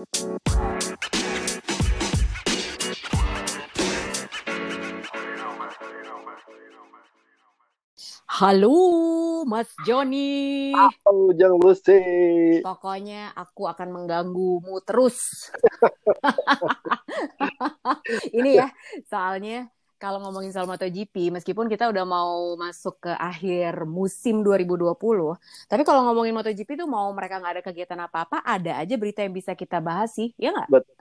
Halo, Mas Joni. Halo, Jang Lucy. Pokoknya aku akan mengganggumu terus. Ini ya, soalnya kalau ngomongin soal MotoGP, meskipun kita udah mau masuk ke akhir musim 2020, tapi kalau ngomongin MotoGP itu mau mereka nggak ada kegiatan apa-apa, ada aja berita yang bisa kita bahas sih, ya nggak? Betul,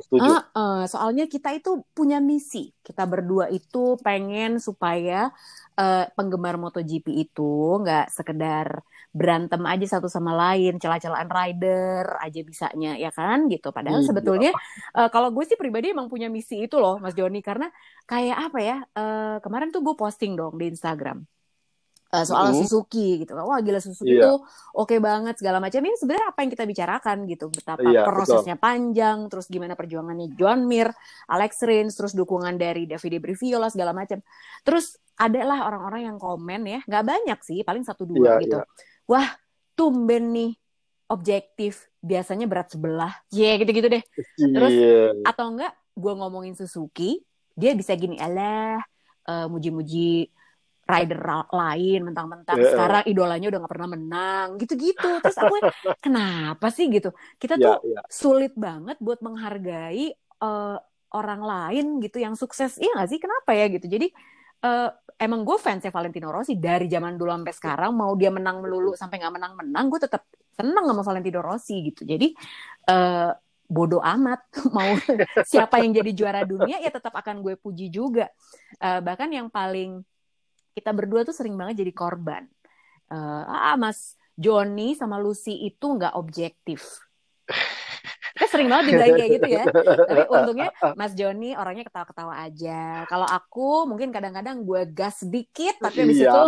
setuju. Uh, uh, soalnya kita itu punya misi. Kita berdua itu pengen supaya uh, penggemar MotoGP itu nggak sekedar berantem aja satu sama lain, celah-celahan rider aja bisanya, ya kan? Gitu. Padahal Iya. sebetulnya uh, kalau gue sih pribadi emang punya misi itu loh, Mas Joni. Karena kayak apa ya? Uh, kemarin tuh gue posting dong di Instagram. Uh, soal Mhm. Suzuki gitu wah gila Suzuki Iya. tuh oke banget segala macam ini sebenarnya apa yang kita bicarakan gitu betapa Iya, prosesnya panjang terus gimana perjuangannya John Mir Alex Rins terus dukungan dari Davide Briviola segala macam terus adalah orang-orang yang komen ya nggak banyak sih paling satu dua Iya, gitu iya. wah tumben nih objektif biasanya berat sebelah ya gitu-gitu deh Terus, Iya. atau enggak gue ngomongin Suzuki dia bisa gini alah eh, muji-muji rider lain mentang-mentang. Iya. sekarang idolanya udah nggak pernah menang. Gitu-gitu. Terus aku kenapa sih? Gitu. Kita Iya, tuh iya. sulit banget buat menghargai eh, orang lain gitu yang sukses. Iya nggak sih? Kenapa ya? Gitu. Jadi eh, emang gue fansnya Valentino Rossi. Dari zaman dulu sampai sekarang mau dia menang melulu sampai nggak menang-menang gue tetap seneng sama Valentino Rossi gitu. Jadi eh, bodoh amat. Mau siapa yang jadi juara dunia ya tetap akan gue puji juga. Eh, bahkan yang paling kita berdua tuh sering banget jadi korban. Eh, ah Mas Joni sama Lucy itu nggak objektif. Kita sering banget dibilang kayak gitu ya. Tapi untungnya Mas Joni orangnya ketawa-ketawa aja. Kalau aku mungkin kadang-kadang gue gas dikit tapi habis Iya. itu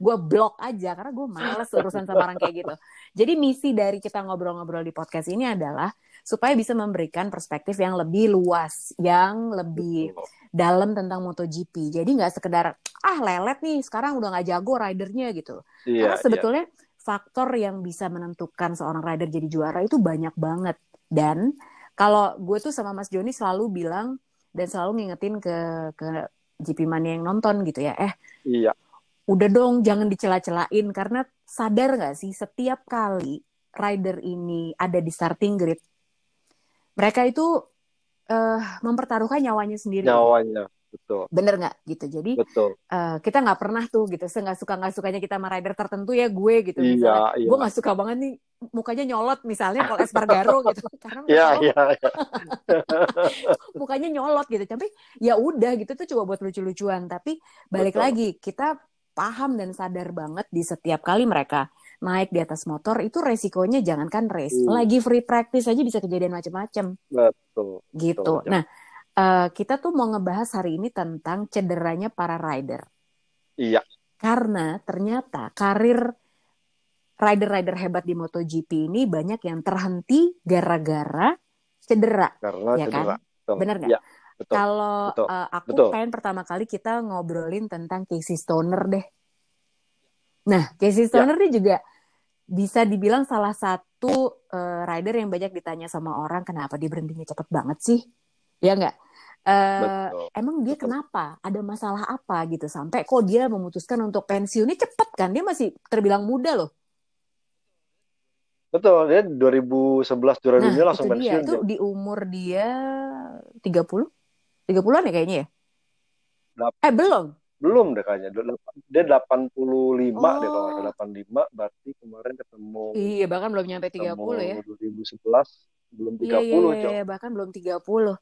gue blok aja karena gue males urusan sama orang kayak gitu. Jadi misi dari kita ngobrol-ngobrol di podcast ini adalah supaya bisa memberikan perspektif yang lebih luas, yang lebih dalam tentang MotoGP. Jadi nggak sekedar ah lelet nih sekarang udah nggak jago ridernya gitu. Iya, Karena iya. sebetulnya faktor yang bisa menentukan seorang rider jadi juara itu banyak banget. Dan kalau gue tuh sama Mas Joni selalu bilang dan selalu ngingetin ke ke GP Mania yang nonton gitu ya. Eh Iya. udah dong jangan dicela-celain karena sadar nggak sih setiap kali rider ini ada di starting grid mereka itu eh, mempertaruhkan nyawanya sendiri Nyawanya, betul. bener nggak gitu jadi Betul. eh, kita nggak pernah tuh gitu nggak suka nggak sukanya kita sama rider tertentu ya gue gitu Iya, misalnya iya. gue nggak suka banget nih mukanya nyolot misalnya kalau Espargaro gitu karena Iya, iya, iya. mukanya nyolot gitu tapi ya udah gitu tuh coba buat lucu-lucuan tapi balik Betul. lagi kita paham dan sadar banget di setiap kali mereka naik di atas motor itu resikonya jangankan race Hmm. lagi free practice aja bisa kejadian macam-macam Betul. gitu Betul. nah eh, kita tuh mau ngebahas hari ini tentang cederanya para rider Iya. karena ternyata karir rider-rider hebat di MotoGP ini banyak yang terhenti gara-gara cedera Karena kan? cedera. Betul. Bener nggak? Betul. Kalau Betul. uh, aku Betul. pengen pertama kali kita ngobrolin tentang Casey Stoner deh. Nah, Casey Stoner dia juga bisa dibilang salah satu uh, rider yang banyak ditanya sama orang kenapa dia berhentinya cepet banget sih, ya nggak? Uh, Betul. emang dia Betul. kenapa? Ada masalah apa gitu sampai kok dia memutuskan untuk pensiunnya cepet kan? Dia masih terbilang muda loh. Betul, dia 2011 juara Nah, dunia langsung itu dia. pensiun. Itu Jang. di umur dia 30? 30-an ya kayaknya ya? Eh, belum. Belum deh kayaknya. Dia 85 deh kalau Oh. nggak salah. 85 berarti kemarin ketemu Iya, bahkan belum nyampe ketemu 30 ya. 2011 belum Iya, 30, iya, Cok. iya, bahkan belum 30.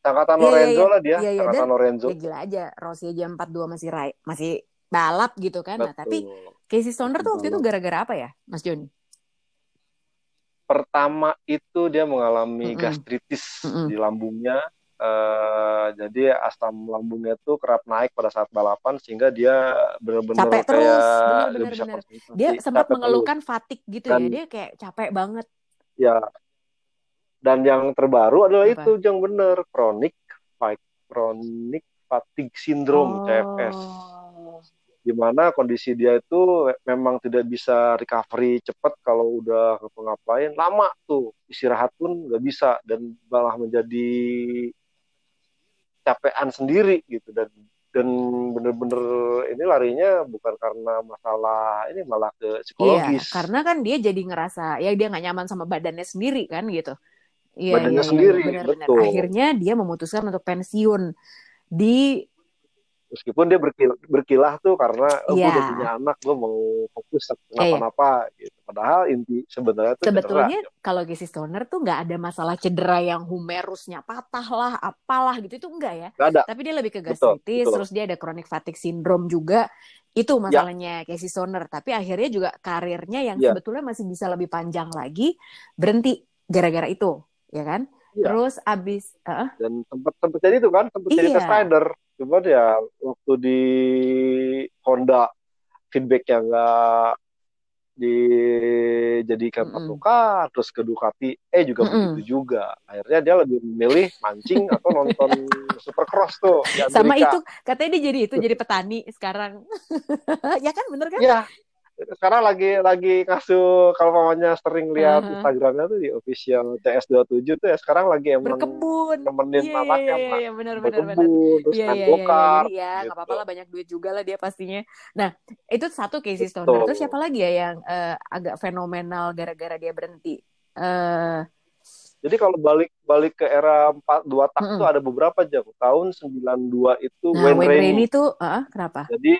Angkatan Iya, iya, Lorenzo iya. lah dia, Iya, iya, angkatan dan- Lorenzo. Ya gila aja, Rossi aja 42 masih rai, masih balap gitu kan. Nah, tapi Casey Stoner tuh waktu itu gara-gara apa ya, Mas Joni? Pertama itu dia mengalami Mm-mm. gastritis Mm-mm. di lambungnya. Eh, jadi asam lambungnya tuh kerap naik pada saat balapan sehingga dia benar-benar Capek terus, kayak bisa benar. konsentrasi, Dia sempat capek mengeluhkan fatigue gitu ya. Dan- Dia kayak capek banget. terus. Ya. Dan yang terbaru adalah Apa? itu yang benar chronic fi- chronic fatigue syndrome CFS. Oh. di mana kondisi dia itu memang tidak bisa recovery cepat kalau udah ngapain lama tuh istirahat pun nggak bisa dan malah menjadi capean sendiri gitu. Dan dan bener-bener ini larinya bukan karena masalah ini malah ke psikologis. iya, karena kan dia jadi ngerasa ya dia nggak nyaman sama badannya sendiri kan gitu. Iya, badannya iya, sendiri iya, bener, betul. Akhirnya dia memutuskan untuk pensiun di meskipun dia berkilah, berkilah tuh karena oh, yeah. gue udah iya. punya anak gue mau fokus kenapa-napa yeah. gitu padahal inti sebenarnya tuh sebetulnya cedera. kalau Casey Stoner tuh nggak ada masalah cedera yang humerusnya patah lah apalah gitu itu enggak ya gak ada. tapi dia lebih ke gastritis terus dia ada chronic fatigue syndrome juga itu ya. masalahnya yeah. Casey Stoner tapi akhirnya juga karirnya yang yeah. sebetulnya masih bisa lebih panjang lagi berhenti gara-gara itu ya kan Iya. Terus abis uh, dan sempat sempat jadi itu kan sempat iya. jadi test rider Cuman ya waktu di Honda feedback yang enggak dijadikan mm -mm. terus ke Ducati eh juga mm -mm. begitu juga. Akhirnya dia lebih memilih mancing atau nonton Supercross tuh sama itu katanya dia jadi itu jadi petani sekarang. Ya kan bener kan? Ya sekarang lagi lagi ngasuh kalau mamanya sering lihat uh-huh. Instagramnya tuh di official CS27 tuh ya sekarang lagi emang berkebun. nemenin yeah, anaknya yeah, yeah, bener, berkebun bener, terus yeah, main yeah, yeah, yeah, ya nggak apa-apa lah banyak duit juga lah dia pastinya. Nah itu satu Casey Stoner terus siapa lagi ya yang uh, agak fenomenal gara-gara dia berhenti? Uh, jadi kalau balik balik ke era empat dua tak mm -hmm. tuh ada beberapa jam. Tahun 92 itu nah, Wayne, Wayne Rainey. Tuh uh, kenapa? Jadi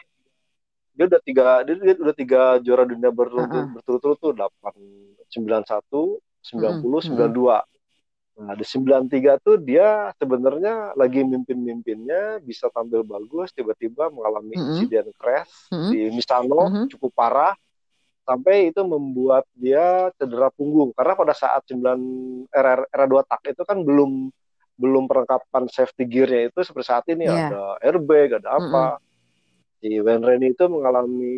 dia udah tiga dia, dia udah tiga juara dunia berturut-turut tuh delapan sembilan satu sembilan puluh sembilan dua nah di sembilan tiga tuh dia sebenarnya lagi mimpin-mimpinnya bisa tampil bagus tiba-tiba mengalami mm -hmm. insiden crash mm -hmm. di Misano mm -hmm. cukup parah sampai itu membuat dia cedera punggung karena pada saat 9 era era dua tak itu kan belum belum perlengkapan safety gearnya itu seperti saat ini yeah. ada airbag ada apa mm -hmm si Wayne Rooney itu mengalami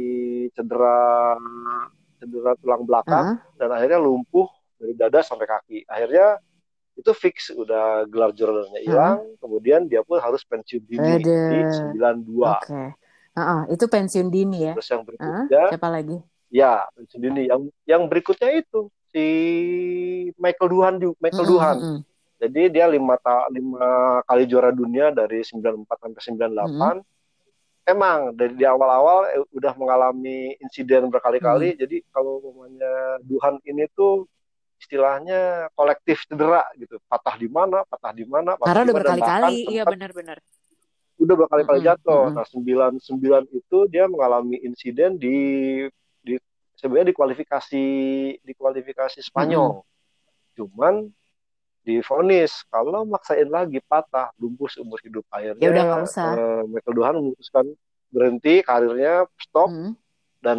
cedera cedera tulang belakang uh -huh. dan akhirnya lumpuh dari dada sampai kaki. Akhirnya itu fix udah gelar juaranya hilang, uh -huh. kemudian dia pun harus pensiun dini Ada. di 92. Oke. Okay. Uh -uh, itu pensiun dini ya. Terus yang berikutnya uh -huh. siapa lagi? Ya, pensiun dini. Yang yang berikutnya itu si Michael Duhan Michael uh -huh. Duhan. Uh -huh. Jadi dia lima, ta lima kali juara dunia dari 94 sampai 98. Uh -huh emang dari di awal-awal eh, udah mengalami insiden berkali-kali. Hmm. Jadi kalau namanya Duhan ini tuh istilahnya kolektif cedera gitu, patah di mana, patah di mana. Karena udah berkali-kali, iya benar-benar. Udah berkali-kali hmm. jatuh. Hmm. Nah sembilan sembilan itu dia mengalami insiden di di sebenarnya di kualifikasi di kualifikasi Spanyol. Hmm. Cuman difonis kalau maksain lagi patah lumpuh seumur hidup akhirnya ya udah nggak usah uh, Michael Duhan memutuskan berhenti karirnya stop hmm. dan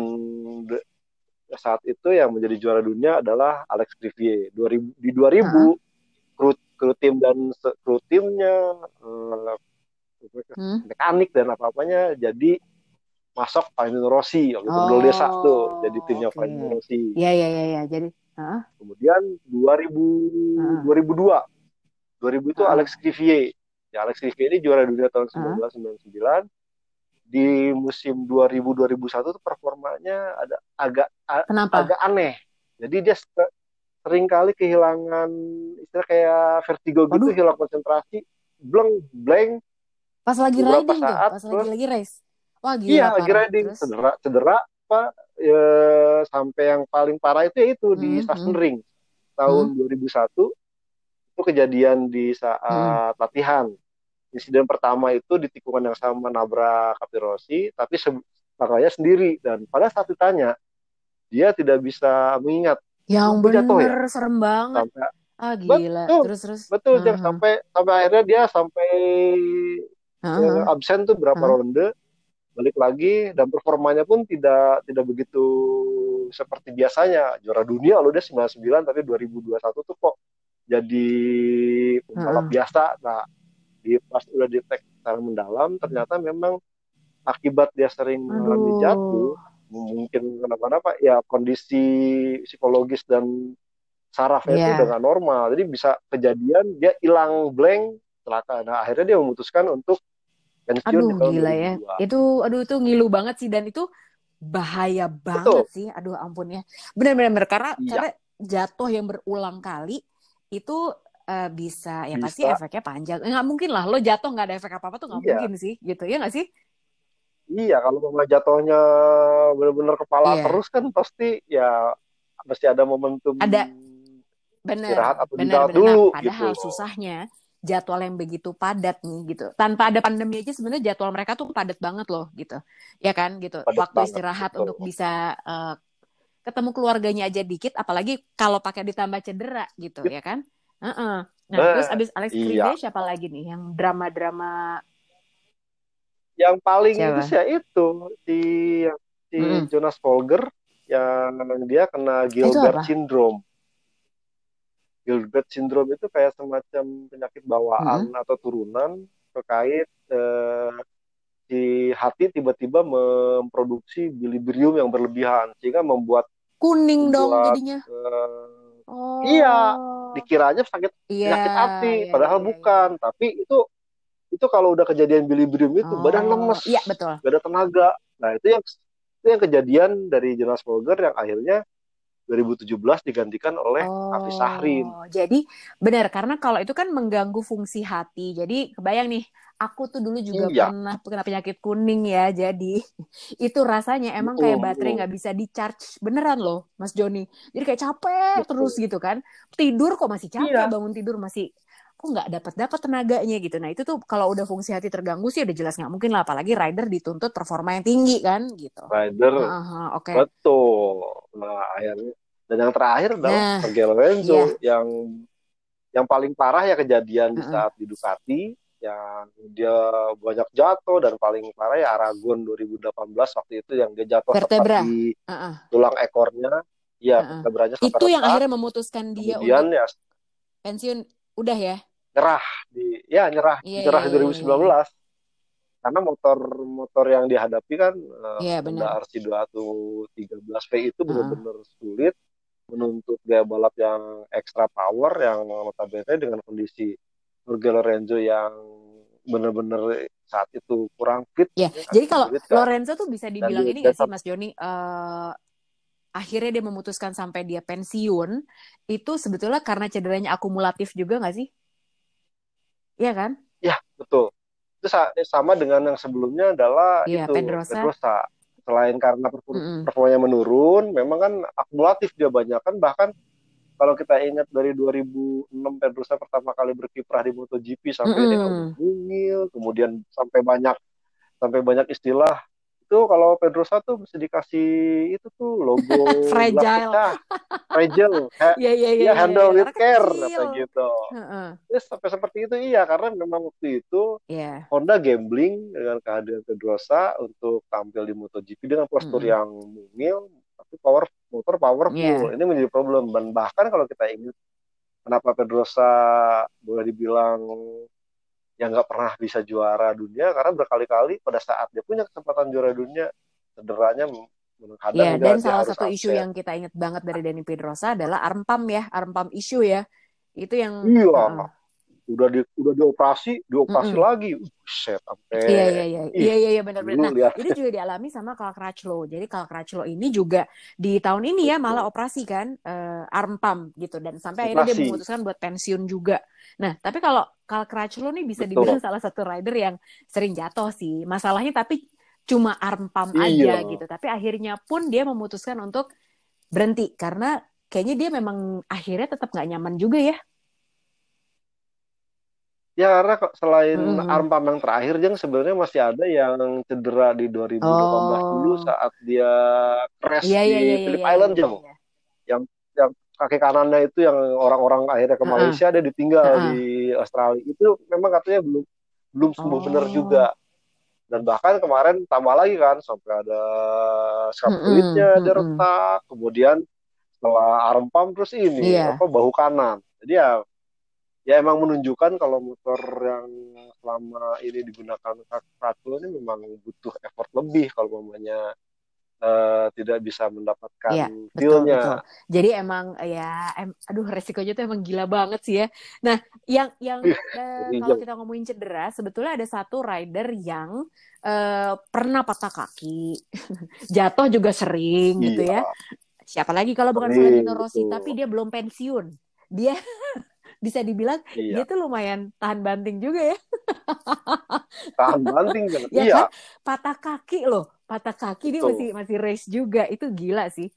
saat itu yang menjadi juara dunia adalah Alex Rivier 2000 di 2000 uh-huh. kru, kru tim dan kru timnya uh, hmm. mekanik dan apa apanya jadi masuk Valentino Rossi waktu oh, desa tuh jadi timnya okay. Valentino Rossi. Iya iya iya ya. jadi Huh? Kemudian 2000 uh. 2002 2000 itu uh. Alex Crivier. Ya Alex Crivier ini juara dunia tahun uh. 1999. Di musim 2000 2001 tuh performanya ada agak Kenapa? agak aneh. Jadi dia sering kali kehilangan istilah kayak vertigo gitu, Waduh. hilang konsentrasi, blank blank. Pas lagi riding saat, tuh, pas lagi lagi race. Wah gila. Iya, lagi riding, terus? cedera, cedera apa ya, sampai yang paling parah itu ya itu hmm, di Sachsenring hmm. tahun hmm. 2001 itu kejadian di saat hmm. latihan insiden pertama itu di tikungan yang sama nabrak Capirossi tapi makanya sendiri dan pada saat ditanya dia tidak bisa mengingat yang benar ya? serem banget sampai, ah gila betul, terus terus betul uh -huh. sampai sampai akhirnya dia sampai uh -huh. absen tuh berapa uh -huh. ronde balik lagi dan performanya pun tidak tidak begitu seperti biasanya. Juara dunia loh dia 99 tapi 2021 tuh kok jadi pembalap hmm. biasa. Nah di pas udah detek secara mendalam ternyata memang akibat dia sering mengalami jatuh mungkin kenapa-napa ya kondisi psikologis dan sarafnya yeah. itu dengan normal. Jadi bisa kejadian dia hilang blank celaka. Nah akhirnya dia memutuskan untuk pensiun Aduh gila ya. 2002. Itu aduh itu ngilu banget sih dan itu bahaya banget Betul. sih. Aduh ampun ya. Benar-benar karena Iya. karena jatuh yang berulang kali itu eh, bisa ya pasti Bisa. efeknya panjang. Nggak mungkin lah lo jatuh nggak ada efek apa-apa tuh nggak Iya. mungkin sih gitu ya nggak sih? Iya, kalau memang jatuhnya benar-benar kepala Iya. terus kan pasti ya mesti ada momentum Ada. Bener, istirahat atau dirawat bener. dulu padahal gitu. susahnya jadwal yang begitu padat nih gitu. Tanpa ada pandemi aja sebenarnya jadwal mereka tuh padat banget loh gitu. Ya kan gitu. Padat Waktu banget, istirahat betul. untuk bisa eh, ketemu keluarganya aja dikit apalagi kalau pakai ditambah cedera gitu ya kan. Heeh. Nah, Nah, terus abis Alex iya. Kride siapa lagi nih yang drama-drama Yang paling Siapa? itu sih ya itu si si Mm-mm. Jonas Folger yang dia kena Gilbert syndrome. Gilbert syndrome itu kayak semacam penyakit bawaan atau turunan terkait eh, si hati tiba-tiba memproduksi bilibrium yang berlebihan sehingga membuat kuning dong jadinya. eh, Oh. Iya, dikiranya sakit Iya, penyakit hati, iya, padahal iya, bukan. Tapi itu itu kalau udah kejadian bilibrium iya. itu badan Oh, lemes, Iya, betul. gak ada tenaga. Nah itu yang itu yang kejadian dari Jonas Folger yang akhirnya 2017 digantikan oleh Hafiz Sahrin. Oh, jadi benar karena kalau itu kan mengganggu fungsi hati. Jadi kebayang nih, aku tuh dulu juga Iya. pernah kena penyakit kuning ya. Jadi itu rasanya emang kayak Betul, baterai betul. nggak bisa di charge beneran loh, Mas Joni. Jadi kayak capek Betul. terus gitu kan. Tidur kok masih capek, Iya. bangun tidur masih kok nggak dapat dapat tenaganya gitu. Nah itu tuh kalau udah fungsi hati terganggu sih udah jelas nggak mungkin lah. Apalagi rider dituntut performa yang tinggi kan gitu. Rider, Aha, Oke. betul. Nah akhirnya dan yang terakhir adalah Nah, Sergio Lorenzo iya. yang yang paling parah ya kejadian di saat di Ducati yang dia banyak jatuh dan paling parah ya Aragon 2018 waktu itu yang dia jatuh Vertebra. di Heeh. tulang ekornya ya vertebranya sampai Itu yang akhirnya memutuskan dia kemudian untuk ya pensiun. Udah ya. Nyerah di ya nyerah nyerah iya, di iya, 2019 karena motor motor yang dihadapi kan eh, Iya, Honda benar. RC2113V itu benar-benar sulit menuntut gaya balap yang ekstra power yang notabene dengan kondisi Jorge Lorenzo yang benar-benar saat itu kurang fit Ya, ya, jadi kalau kan. Lorenzo tuh bisa dibilang dia- ini dan gak sih Mas Joni? eh, akhirnya dia memutuskan sampai dia pensiun itu sebetulnya karena cederanya akumulatif juga gak sih? Iya kan? Ya, betul. Itu sa- sama dengan yang sebelumnya adalah Iya, itu Pedrosa. Selain karena perfor- Mm-mm. performanya menurun, memang kan akumulatif dia banyak kan bahkan kalau kita ingat dari 2006 Pedrosa pertama kali berkiprah di MotoGP sampai dia Mm-mm. mungil, kemudian sampai banyak sampai banyak istilah itu kalau Pedrosa tuh mesti dikasih itu tuh logo Fragile. fragile, Ha- iya, iya. ya handle with care kata gitu. Heeh. Terus sampai seperti itu iya karena memang waktu itu Iya. Honda gambling dengan kehadiran Pedrosa untuk tampil di MotoGP dengan postur Mm-mm. yang mungil tapi power motor powerful. Iya. Ini menjadi problem dan bahkan kalau kita ingat kenapa Pedrosa boleh dibilang yang nggak pernah bisa juara dunia karena berkali-kali pada saat dia punya kesempatan juara dunia cederanya menghadang dia, dan salah satu isu yang kita ingat banget dari Dani Pedrosa adalah arm pump ya, arm pump isu ya. Itu yang Iya, Heeh. Udah di udah dioperasi, dioperasi Mm-mm. lagi. Uh, set sampai Iya iya iya ih, iya iya iya benar-benar. Nah ini juga dialami sama Carl Crutchlow. Jadi Carl Crutchlow ini juga di tahun ini ya malah operasi kan eh, arm pump gitu dan sampai akhirnya dia memutuskan buat pensiun juga. Nah tapi kalau Carl Crutchlow nih bisa Betul. dibilang salah satu rider yang sering jatuh sih. Masalahnya tapi cuma arm pump Iya. aja gitu. Tapi akhirnya pun dia memutuskan untuk berhenti karena kayaknya dia memang akhirnya tetap nggak nyaman juga ya. Ya karena kok selain Mm-mm. arm yang terakhir Jeng sebenarnya masih ada yang cedera di 2018 dulu Oh. saat dia crash Iya iya di iya iya Phillip iya Island Jeng. iya. Yang yang kaki kanannya itu yang orang-orang akhirnya ke. Malaysia dia ditinggal Heeh. di Australia. Itu memang katanya belum belum sembuh benar Oh. juga. Dan bahkan kemarin tambah lagi kan sampai ada scap Mm-mm, fluidnya dia retak. Kemudian setelah arm pump terus ini Iya. apa bahu kanan. Jadi ya ya emang menunjukkan kalau motor yang selama ini digunakan Crutchlow ini memang butuh effort lebih kalau mamanya uh, tidak bisa mendapatkan Iya, betul, betul. Jadi emang ya, em, aduh resikonya tuh emang gila banget sih ya. Nah, yang yang uh, kalau kita ngomongin cedera, sebetulnya ada satu rider yang uh, pernah patah kaki, jatuh juga sering gitu ya. Iya. Siapa lagi kalau bukan Valentino Rossi, tapi dia belum pensiun. Dia bisa dibilang Iya. dia tuh lumayan tahan banting juga ya. Tahan banting kan? Ya iya. kan? Patah kaki loh, patah kaki dia Betul. masih masih race juga. Itu gila sih.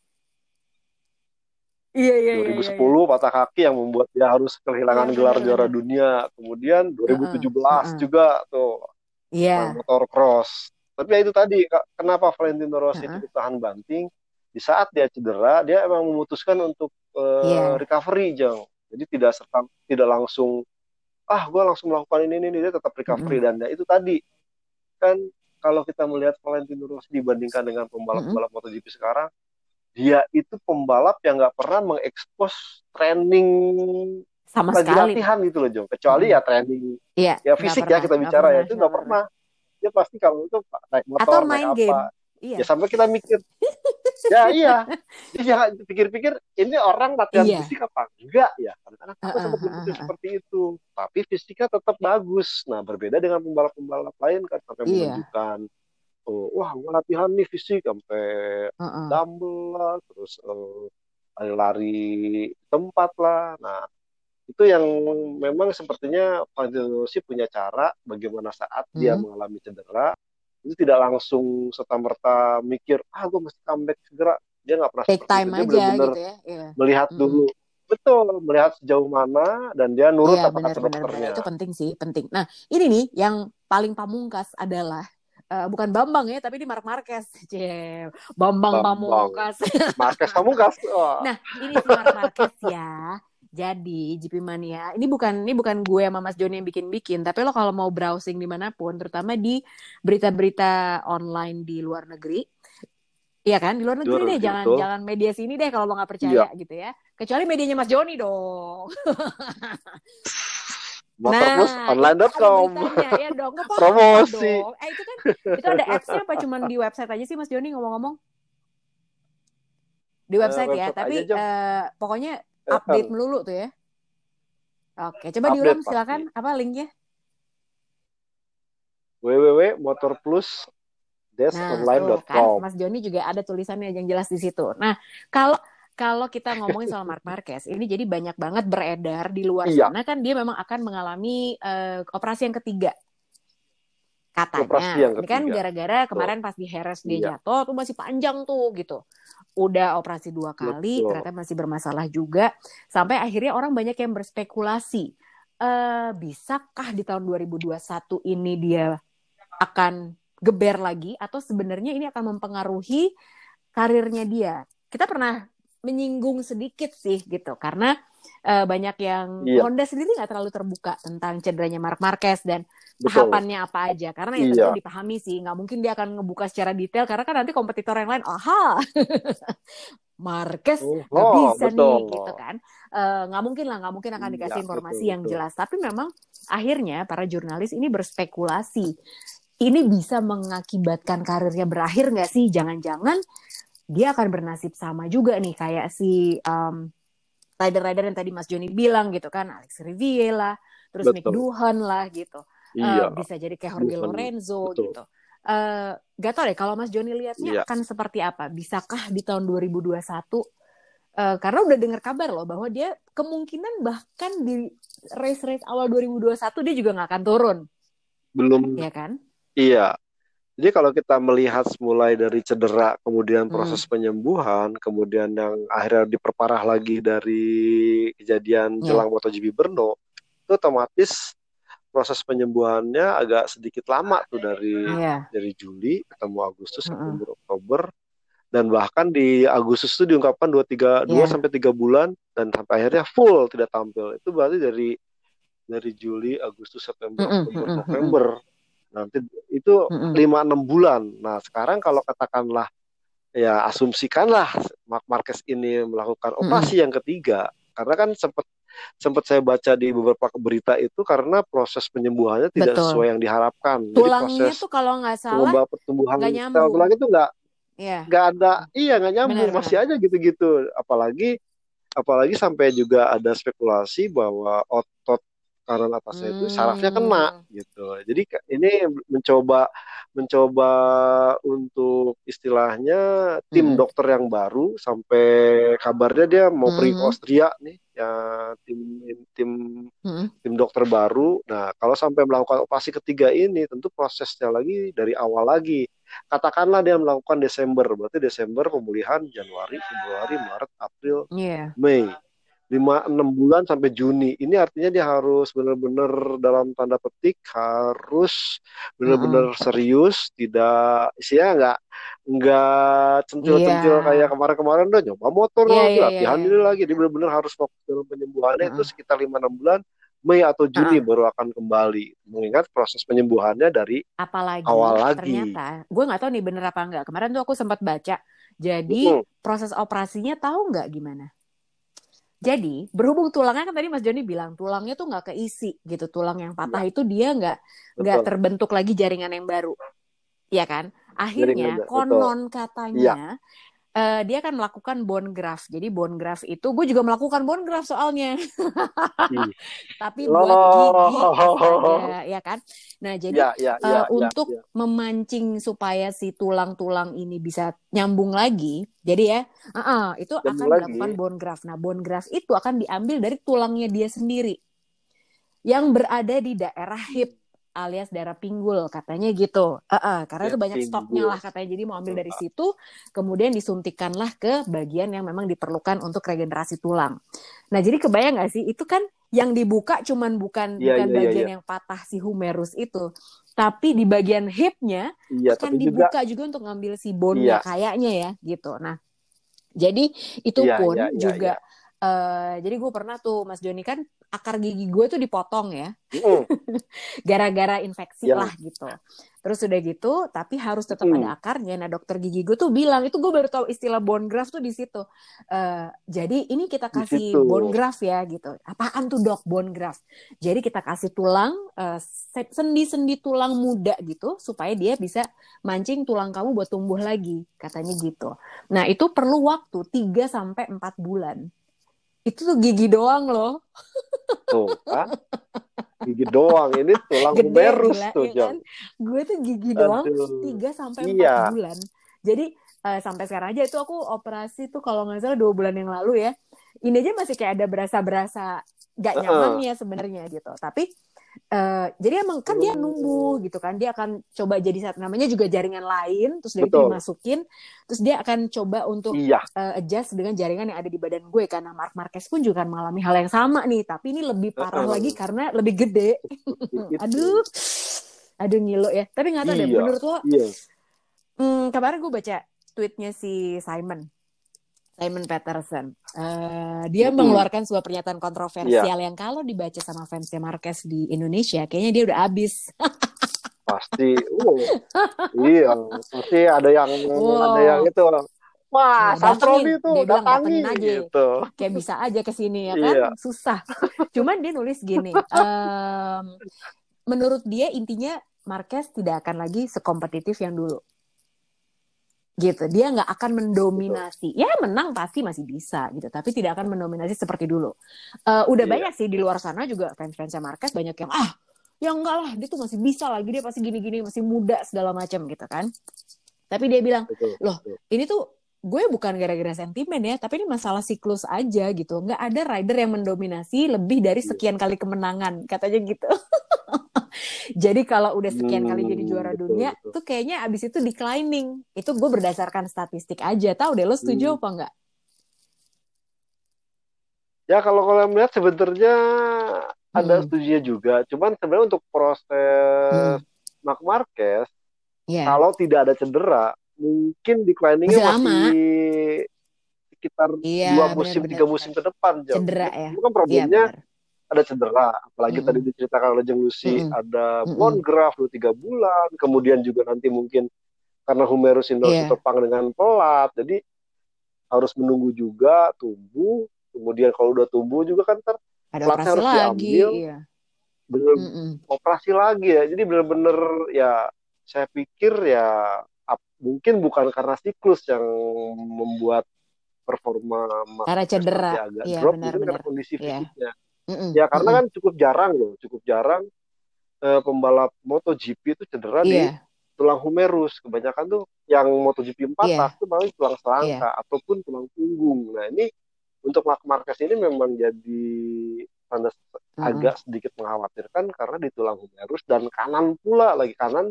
Iya iya iya. 2010 iya. patah kaki yang membuat dia harus kehilangan Iya, gelar benar, juara benar. dunia. Kemudian 2017 Heeh. juga tuh Iya. motor cross. Tapi ya itu tadi kenapa Valentino Rossi Heeh. cukup tahan banting? Di saat dia cedera, dia emang memutuskan untuk eh, Iya. recovery, Jang. Jadi tidak serta tidak langsung ah gue langsung melakukan ini ini dia tetap recovery dan ya, itu tadi kan kalau kita melihat Valentino Rossi dibandingkan dengan pembalap-pembalap MotoGP sekarang, dia itu pembalap yang nggak pernah mengekspos training Sama lagi sekali. latihan gitu loh, Jong. Kecuali Mm. ya training Iya. ya fisik pernah, ya kita bicara ya pernah, itu nggak nggak pernah. Dia pasti kalau itu naik motor, Atau naik main apa, game. Iya. ya sampai kita mikir ya iya ya pikir-pikir ini orang latihan Iya. fisik apa enggak ya kadang-kadang aku Heeh, sempat berpikir heeh. seperti itu tapi fisiknya tetap bagus nah berbeda dengan pembalap-pembalap lain kan sampai Iya. menunjukkan oh, wah gua latihan nih fisik sampai Heeh. dumbbell lah terus eh, lari-lari tempat lah nah itu yang memang sepertinya Valentino Rossi punya cara bagaimana saat dia Hmm. mengalami cedera itu tidak langsung serta merta mikir ah gue mesti comeback segera dia nggak pernah Take time itu dia aja benar-benar gitu ya. Iya. melihat dulu betul melihat sejauh mana dan dia nurut Iya apa kata dokternya itu penting sih penting. Nah ini nih yang paling pamungkas adalah eh, bukan Bambang ya tapi ini Mark Marquez. Bambang, Bambang. Pamungkas. Marquez Pamungkas wah Nah ini si Mark Marquez ya. Jadi GP Mania ini bukan ini bukan gue sama Mas Joni yang bikin-bikin, tapi lo kalau mau browsing di mana pun, terutama di berita-berita online di luar negeri, Iya kan di luar negeri Luar deh, negeri, jangan betul. jangan media sini deh kalau lo nggak percaya gitu ya. Kecuali medianya Mas Joni dong. motorplusonline.com Nah, beritanya, ya dong. Nggak apa-apa Promosi. dong. Eh itu kan itu ada apps-nya apa cuman di website aja sih Mas Joni ngomong-ngomong? Di website ya, website tapi aja, eh, pokoknya Eh, update eh, melulu tuh ya. Oke, coba Update diulang pasti. silakan. Apa linknya? Nah, tuh kan Mas Joni juga ada tulisannya yang jelas di situ. Nah, kalau kalau kita ngomongin soal Mark Marquez, ini jadi banyak banget beredar di luar Iya. sana kan dia memang akan mengalami eh, operasi yang ketiga. Katanya. Operasi yang Ini kan gara-gara kemarin pas di Harris dia Iya. jatuh tuh masih panjang tuh gitu. Udah operasi dua kali, Betul. ternyata masih bermasalah juga. Sampai akhirnya orang banyak yang berspekulasi. eh bisakah di tahun 2021 ini dia akan geber lagi atau sebenarnya ini akan mempengaruhi karirnya dia. Kita pernah menyinggung sedikit sih gitu karena eh, banyak yang Iya. Honda sendiri nggak terlalu terbuka tentang cederanya Mark Marquez dan Betul. tahapannya apa aja karena ya Iya. dipahami sih nggak mungkin dia akan ngebuka secara detail karena kan nanti kompetitor yang lain aha Marquez Oh, bisa betul. nih gitu kan Eh, nggak mungkin lah nggak mungkin akan Iya, dikasih informasi betul, yang betul. jelas tapi memang akhirnya para jurnalis ini berspekulasi ini bisa mengakibatkan karirnya berakhir nggak sih jangan-jangan dia akan bernasib sama juga nih kayak si um, rider-rider yang tadi Mas Joni bilang gitu kan Alex Riviera terus Mick Betul. Duhan lah gitu Iya. bisa jadi kayak Jorge Duhan, Lorenzo betul. gitu Eh, gak tau deh kalau Mas Joni lihatnya Iya. akan seperti apa bisakah di tahun 2021 Eh, karena udah dengar kabar loh bahwa dia kemungkinan bahkan di race-race awal 2021 dia juga nggak akan turun, Belum ya kan? Iya. Jadi kalau kita melihat mulai dari cedera, kemudian Hmm. proses penyembuhan, kemudian yang akhirnya diperparah lagi dari kejadian Iya. jelang MotoGP Brno, itu otomatis proses penyembuhannya agak sedikit lama tuh dari Iya. dari Juli ketemu Agustus. September, Oktober, dan bahkan di Agustus itu diungkapkan dua tiga dua Iya. sampai tiga bulan dan sampai akhirnya full tidak tampil. Itu berarti dari dari Juli, Agustus, September, Mm-mm, Oktober, mm-mm, November. Nanti itu lima enam bulan. Nah sekarang kalau katakanlah ya asumsikanlah Mark Marquez ini melakukan operasi yang ketiga, karena kan sempat sempat saya baca di beberapa berita itu karena proses penyembuhannya tidak Betul. sesuai yang diharapkan. Jadi Tulangnya proses tuh kalau nggak salah, pertumbuhan sel tulang itu nggak Iya. nggak ada iya nggak nyambung Benar, masih aja gitu-gitu apalagi apalagi sampai juga ada spekulasi bahwa otot kanan atasnya itu sarafnya kena Hmm. gitu jadi ini mencoba mencoba untuk istilahnya tim Mm-mm. dokter yang baru sampai kabarnya dia mau pergi ke Mhm. Austria nih ya tim tim Mm-mm. tim dokter baru. Nah, kalau sampai melakukan operasi ketiga ini, tentu prosesnya lagi dari awal lagi. Katakanlah dia melakukan Desember, berarti Desember pemulihan Januari, Februari, Maret, April, Iya. Mei. Lima enam bulan sampai Juni. Ini artinya dia harus benar-benar dalam tanda petik harus benar-benar serius, tidak isinya nggak nggak centil-centil Iya. kayak kemarin-kemarin udah nyoba motor Iya, lagi, iya, latihan iya, ini lagi. Dia benar-benar harus fokus dalam penyembuhannya itu Heeh. sekitar lima enam bulan. Mei atau Juni Heeh. baru akan kembali. Mengingat proses penyembuhannya dari Apalagi awal lagi. ternyata, gue nggak tahu nih bener apa enggak. Kemarin tuh aku sempat baca. Jadi Mm-mm. proses operasinya tahu nggak gimana? Jadi berhubung tulangnya kan tadi Mas Joni bilang tulangnya tuh nggak keisi gitu. Tulang yang patah itu dia nggak nggak terbentuk lagi jaringan yang baru, ya kan? Akhirnya Jaringan, konon Iya. katanya eh, dia akan melakukan bone graft. Jadi bone graft itu gue juga melakukan bone graft soalnya. Ih. Tapi buat gigi Oh. ya kan? Nah jadi Ya, ya, eh, ya, ya, untuk ya. memancing supaya si tulang-tulang ini bisa nyambung lagi. Jadi ya, uh-uh, itu Nyambung akan lagi. dilakukan bone graft. Nah, bone graft itu akan diambil dari tulangnya dia sendiri yang berada di daerah hip alias daerah pinggul katanya gitu. Uh-uh, karena Ya, itu banyak pinggul. stoknya lah katanya. Jadi mau ambil dari situ, kemudian disuntikanlah ke bagian yang memang diperlukan untuk regenerasi tulang. Nah, jadi kebayang nggak sih? Itu kan yang dibuka cuman bukan Iya, bukan iya, iya, bagian iya. yang patah si humerus itu, tapi di bagian hipnya Iya, akan tapi juga dibuka juga untuk ngambil si bone-nya Iya. kayaknya ya gitu. Nah, jadi itu Iya, pun iya, iya, juga eh, jadi gue pernah tuh Mas Joni kan akar gigi gue tuh dipotong ya Mm, gara-gara infeksi Yang- lah gitu. Terus udah gitu, tapi harus tetap Hmm. ada akarnya. Nah dokter gigi gue tuh bilang itu gue baru tahu istilah bone graft tuh di situ. Eh, jadi ini kita kasih bone graft ya gitu. Apaan tuh dok bone graft? Jadi kita kasih tulang se- sendi-sendi tulang muda gitu supaya dia bisa mancing tulang kamu buat tumbuh lagi katanya gitu. Nah itu perlu waktu 3 sampai 4 bulan. Itu tuh gigi doang loh. tuh, kan? Gigi doang ini tulang Gede humerus gila tuh, ya kan. Gue tuh gigi doang. 3 sampai 4 Iya. bulan. Jadi eh, sampai sekarang aja itu aku operasi tuh kalau nggak salah dua bulan yang lalu ya. Ini aja masih kayak ada berasa-berasa gak nyaman ya sebenarnya gitu. Tapi eh, jadi emang kan dia numbuh gitu kan. Dia akan coba jadi satu namanya juga jaringan lain terus dari itu Betul. dimasukin terus dia akan coba untuk Iya, eh, adjust dengan jaringan yang ada di badan gue karena Mark Marquez pun juga mengalami hal yang sama nih tapi ini lebih parah lagi karena lebih gede Itu. aduh aduh ngilo ya tapi nggak tahu deh Iya. menurut lo Iya. hmm, kemarin gue baca tweetnya si Simon Simon Peterson Eh, dia Mm-mm. mengeluarkan sebuah pernyataan kontroversial yang kalau dibaca sama fansnya Marquez di Indonesia kayaknya dia udah abis Pasti. Uh, iya, pasti ada yang Wow. ada yang itu. Wah, Nah, tuh Dia bilang, datangi aja. gitu. kayak bisa aja ke sini ya kan Iya. susah cuman dia nulis gini em, menurut dia intinya Marquez tidak akan lagi sekompetitif yang dulu gitu dia nggak akan mendominasi ya menang pasti masih bisa gitu tapi tidak akan mendominasi seperti dulu Eh, udah Iya. banyak sih di luar sana juga fans-fansnya Marquez banyak yang ah ya enggak lah dia tuh masih bisa lagi dia pasti gini-gini masih muda segala macam gitu kan tapi dia bilang Betul. Loh, betul. ini tuh gue bukan gara-gara sentimen ya, tapi ini masalah siklus aja gitu. Nggak ada rider yang mendominasi lebih dari Iya. sekian kali kemenangan, katanya gitu. jadi kalau udah sekian kali jadi Hmm, juara betul, dunia, betul. tuh kayaknya abis itu declining. Itu gue berdasarkan statistik aja. Tahu deh, lo setuju Hmm. apa enggak? Ya kalau kalau melihat sebenarnya ada Hmm. setujunya juga. Cuman sebenarnya untuk proses Hmm. Mark Marquez Ya, kalau tidak ada cedera mungkin decliningnya Masih lama. masih sekitar Iya, dua benar, musim tiga musim ke depan Jom. Cedera ya. Itu kan iya problemnya. Ada cedera apalagi Mm-mm. tadi diceritakan oleh Jeng Lucy Mm-mm. ada bone graft dua tiga bulan kemudian juga nanti mungkin karena humerus harus Iya. ditopang dengan pelat jadi harus menunggu juga tumbuh kemudian kalau udah tumbuh juga kan ntar Ada Pelatnya operasi harus lagi, diambil. iya. bener operasi lagi ya jadi bener-bener ya saya pikir ya mungkin bukan karena siklus yang membuat performa karena cedera agak ya, drop, benar, benar. karena kondisi Iya. fisiknya. Mm -mm, Ya karena mm kan cukup jarang loh, cukup jarang eh, pembalap MotoGP itu cedera di Iya, tulang humerus. Kebanyakan tuh yang MotoGP 4 Iya. tak tuh paling tulang selangka ataupun tulang punggung. Nah ini untuk Mark Marquez ini memang jadi tanda Mm-mm. agak sedikit mengkhawatirkan karena di tulang humerus dan kanan pula lagi kanan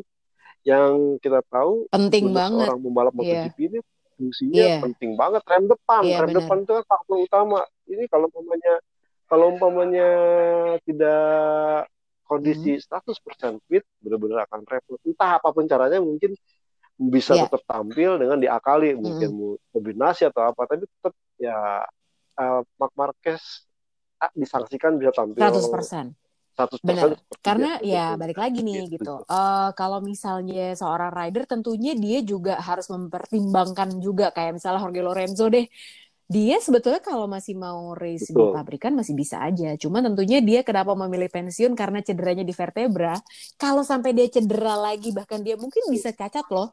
yang kita tahu penting banget. seorang pembalap Iya. MotoGP ini fungsinya Iya. penting banget rem depan Iya, rem benar. depan itu kan faktor utama ini kalau umpamanya kalau umpamanya tidak kondisi Hmm. 100% fit benar-benar akan repot entah apa pun caranya mungkin bisa Iya. tetap tampil dengan diakali mungkin mau kombinasi atau apa tapi tetap ya eh, Mark Marquez ah, disangsikan bisa tampil 100%. 100% Benar. Karena biasa. ya balik lagi nih Gitu. gitu. Eh, kalau misalnya seorang rider tentunya dia juga harus mempertimbangkan juga kayak misalnya Jorge Lorenzo deh. Dia sebetulnya kalau masih mau race di Betul. pabrikan masih bisa aja. Cuma tentunya dia kenapa memilih pensiun karena cederanya di vertebra. Kalau sampai dia cedera lagi bahkan dia mungkin bisa cacat loh.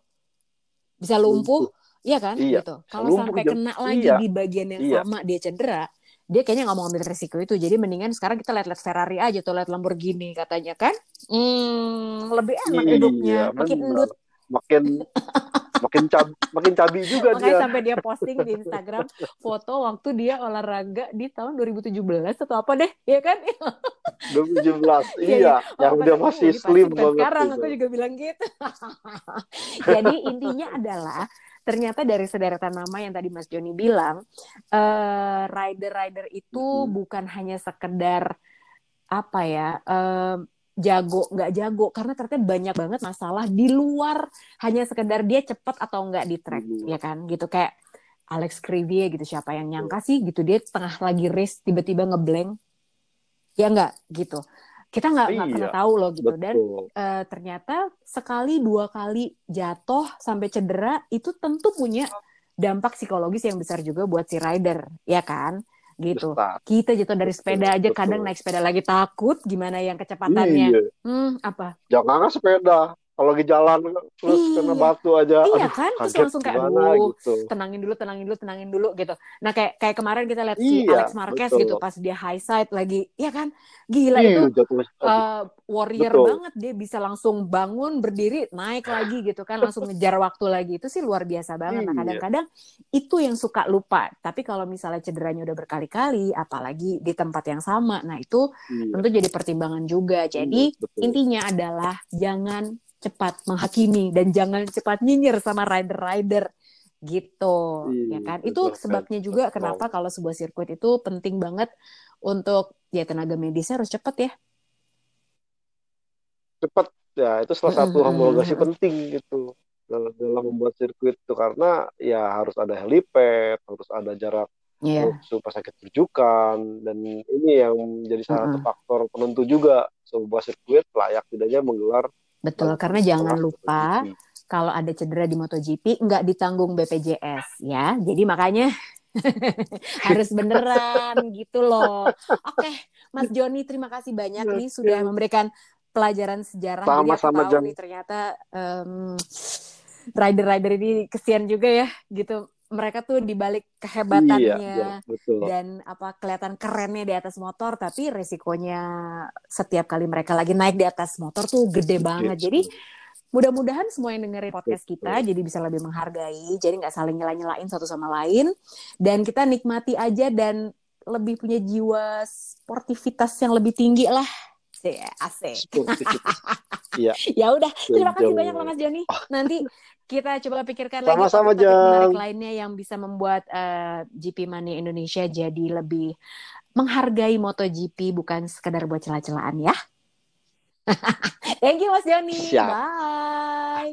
Bisa lumpuh, iya kan? Iya, Gitu. Kalau lumpuh sampai juga. kena lagi Iya. di bagian yang Iya. sama dia cedera, dia kayaknya nggak mau ambil resiko itu. Jadi mendingan sekarang kita lihat-lihat Ferrari aja tuh, lihat Lamborghini katanya kan. Hmm, lebih enak Iya, hidupnya, makin benar. endut. makin makin cab makin cabi juga Makanya dia sampai dia posting di Instagram foto waktu dia olahraga di tahun 2017 atau apa deh, ya kan? 2017 Iya, iya Oh, yang aku, masih "Ini pasti slim bukan banget Sekarang gitu. aku juga bilang gitu. Jadi intinya adalah ternyata dari sederetan nama yang tadi Mas Joni bilang, eh, rider-rider itu Mhm. bukan hanya sekedar apa ya eh, jago nggak jago karena ternyata banyak banget masalah di luar. Hanya sekedar dia cepat atau nggak di track luar. ya kan? Gitu kayak Alex Crivie gitu siapa yang nyangka sih gitu dia tengah lagi race tiba-tiba ngeblank. Ya nggak? Gitu. Kita nggak nggak Iya, pernah tahu loh gitu. Dan betul. eh, ternyata sekali dua kali jatuh sampai cedera itu tentu punya dampak psikologis yang besar juga buat si rider ya kan gitu. Besar. Kita jatuh dari sepeda aja betul. kadang naik sepeda lagi takut gimana yang kecepatannya? Iya. Hmm apa? Jangan sepeda kalau lagi jalan terus Iya. kena batu aja iya aduh kan? Terus langsung kayak gimana aduh gitu. tenangin dulu tenangin dulu tenangin dulu gitu. Nah kayak kayak kemarin kita lihat si Iya, Alex Marquez betul. gitu pas dia high side lagi ya kan? Gila Iya, itu jatuh uh, warrior Betul. banget. Dia bisa langsung bangun berdiri naik lagi gitu kan langsung ngejar waktu lagi. Itu sih luar biasa banget. Nah Iya. kadang-kadang itu yang suka lupa. Tapi kalau misalnya cederanya udah berkali-kali apalagi di tempat yang sama nah itu iya, tentu jadi pertimbangan juga. Jadi iya, betul. intinya adalah jangan cepat menghakimi dan jangan cepat nyinyir sama rider-rider. Gitu ya Iya, kan? betul itu sebabnya juga betul kenapa kalau sebuah sirkuit itu penting banget untuk ya tenaga medisnya harus cepat ya. Cepat ya itu salah satu homologasi penting gitu. Dalam, dalam membuat sirkuit itu. Karena ya harus ada helipad harus ada jarak Iya. supaya sakit rujukan dan ini yang menjadi salah satu faktor penentu juga. Sebuah sirkuit layak tidaknya menggelar Betul, karena jangan lupa kalau ada cedera di MotoGP nggak ditanggung BPJS ya. Jadi makanya harus beneran gitu loh. Oke, Mas Joni terima kasih banyak nih sudah memberikan pelajaran sejarah. Sama-sama, nih ternyata em, rider-rider ini kesian juga ya gitu. Mereka tuh dibalik kehebatannya iya, iya, betul. dan apa kelihatan kerennya di atas motor tapi resikonya setiap kali mereka lagi naik di atas motor tuh gede banget. jadi mudah-mudahan semua yang dengerin podcast kita Betul. jadi bisa lebih menghargai jadi nggak saling nyela-nyelain satu sama lain. Dan kita nikmati aja dan lebih punya jiwa sportivitas yang lebih tinggi lah asik. Iya. ya udah, terima kasih banyak Mas Joni. Nanti kita coba pikirkan Sama -sama lagi topik menarik lainnya yang bisa membuat eh, uh, GP Money Indonesia jadi lebih menghargai MotoGP bukan sekedar buat celah-celahan ya. Thank you Mas Joni. Bye. Bye.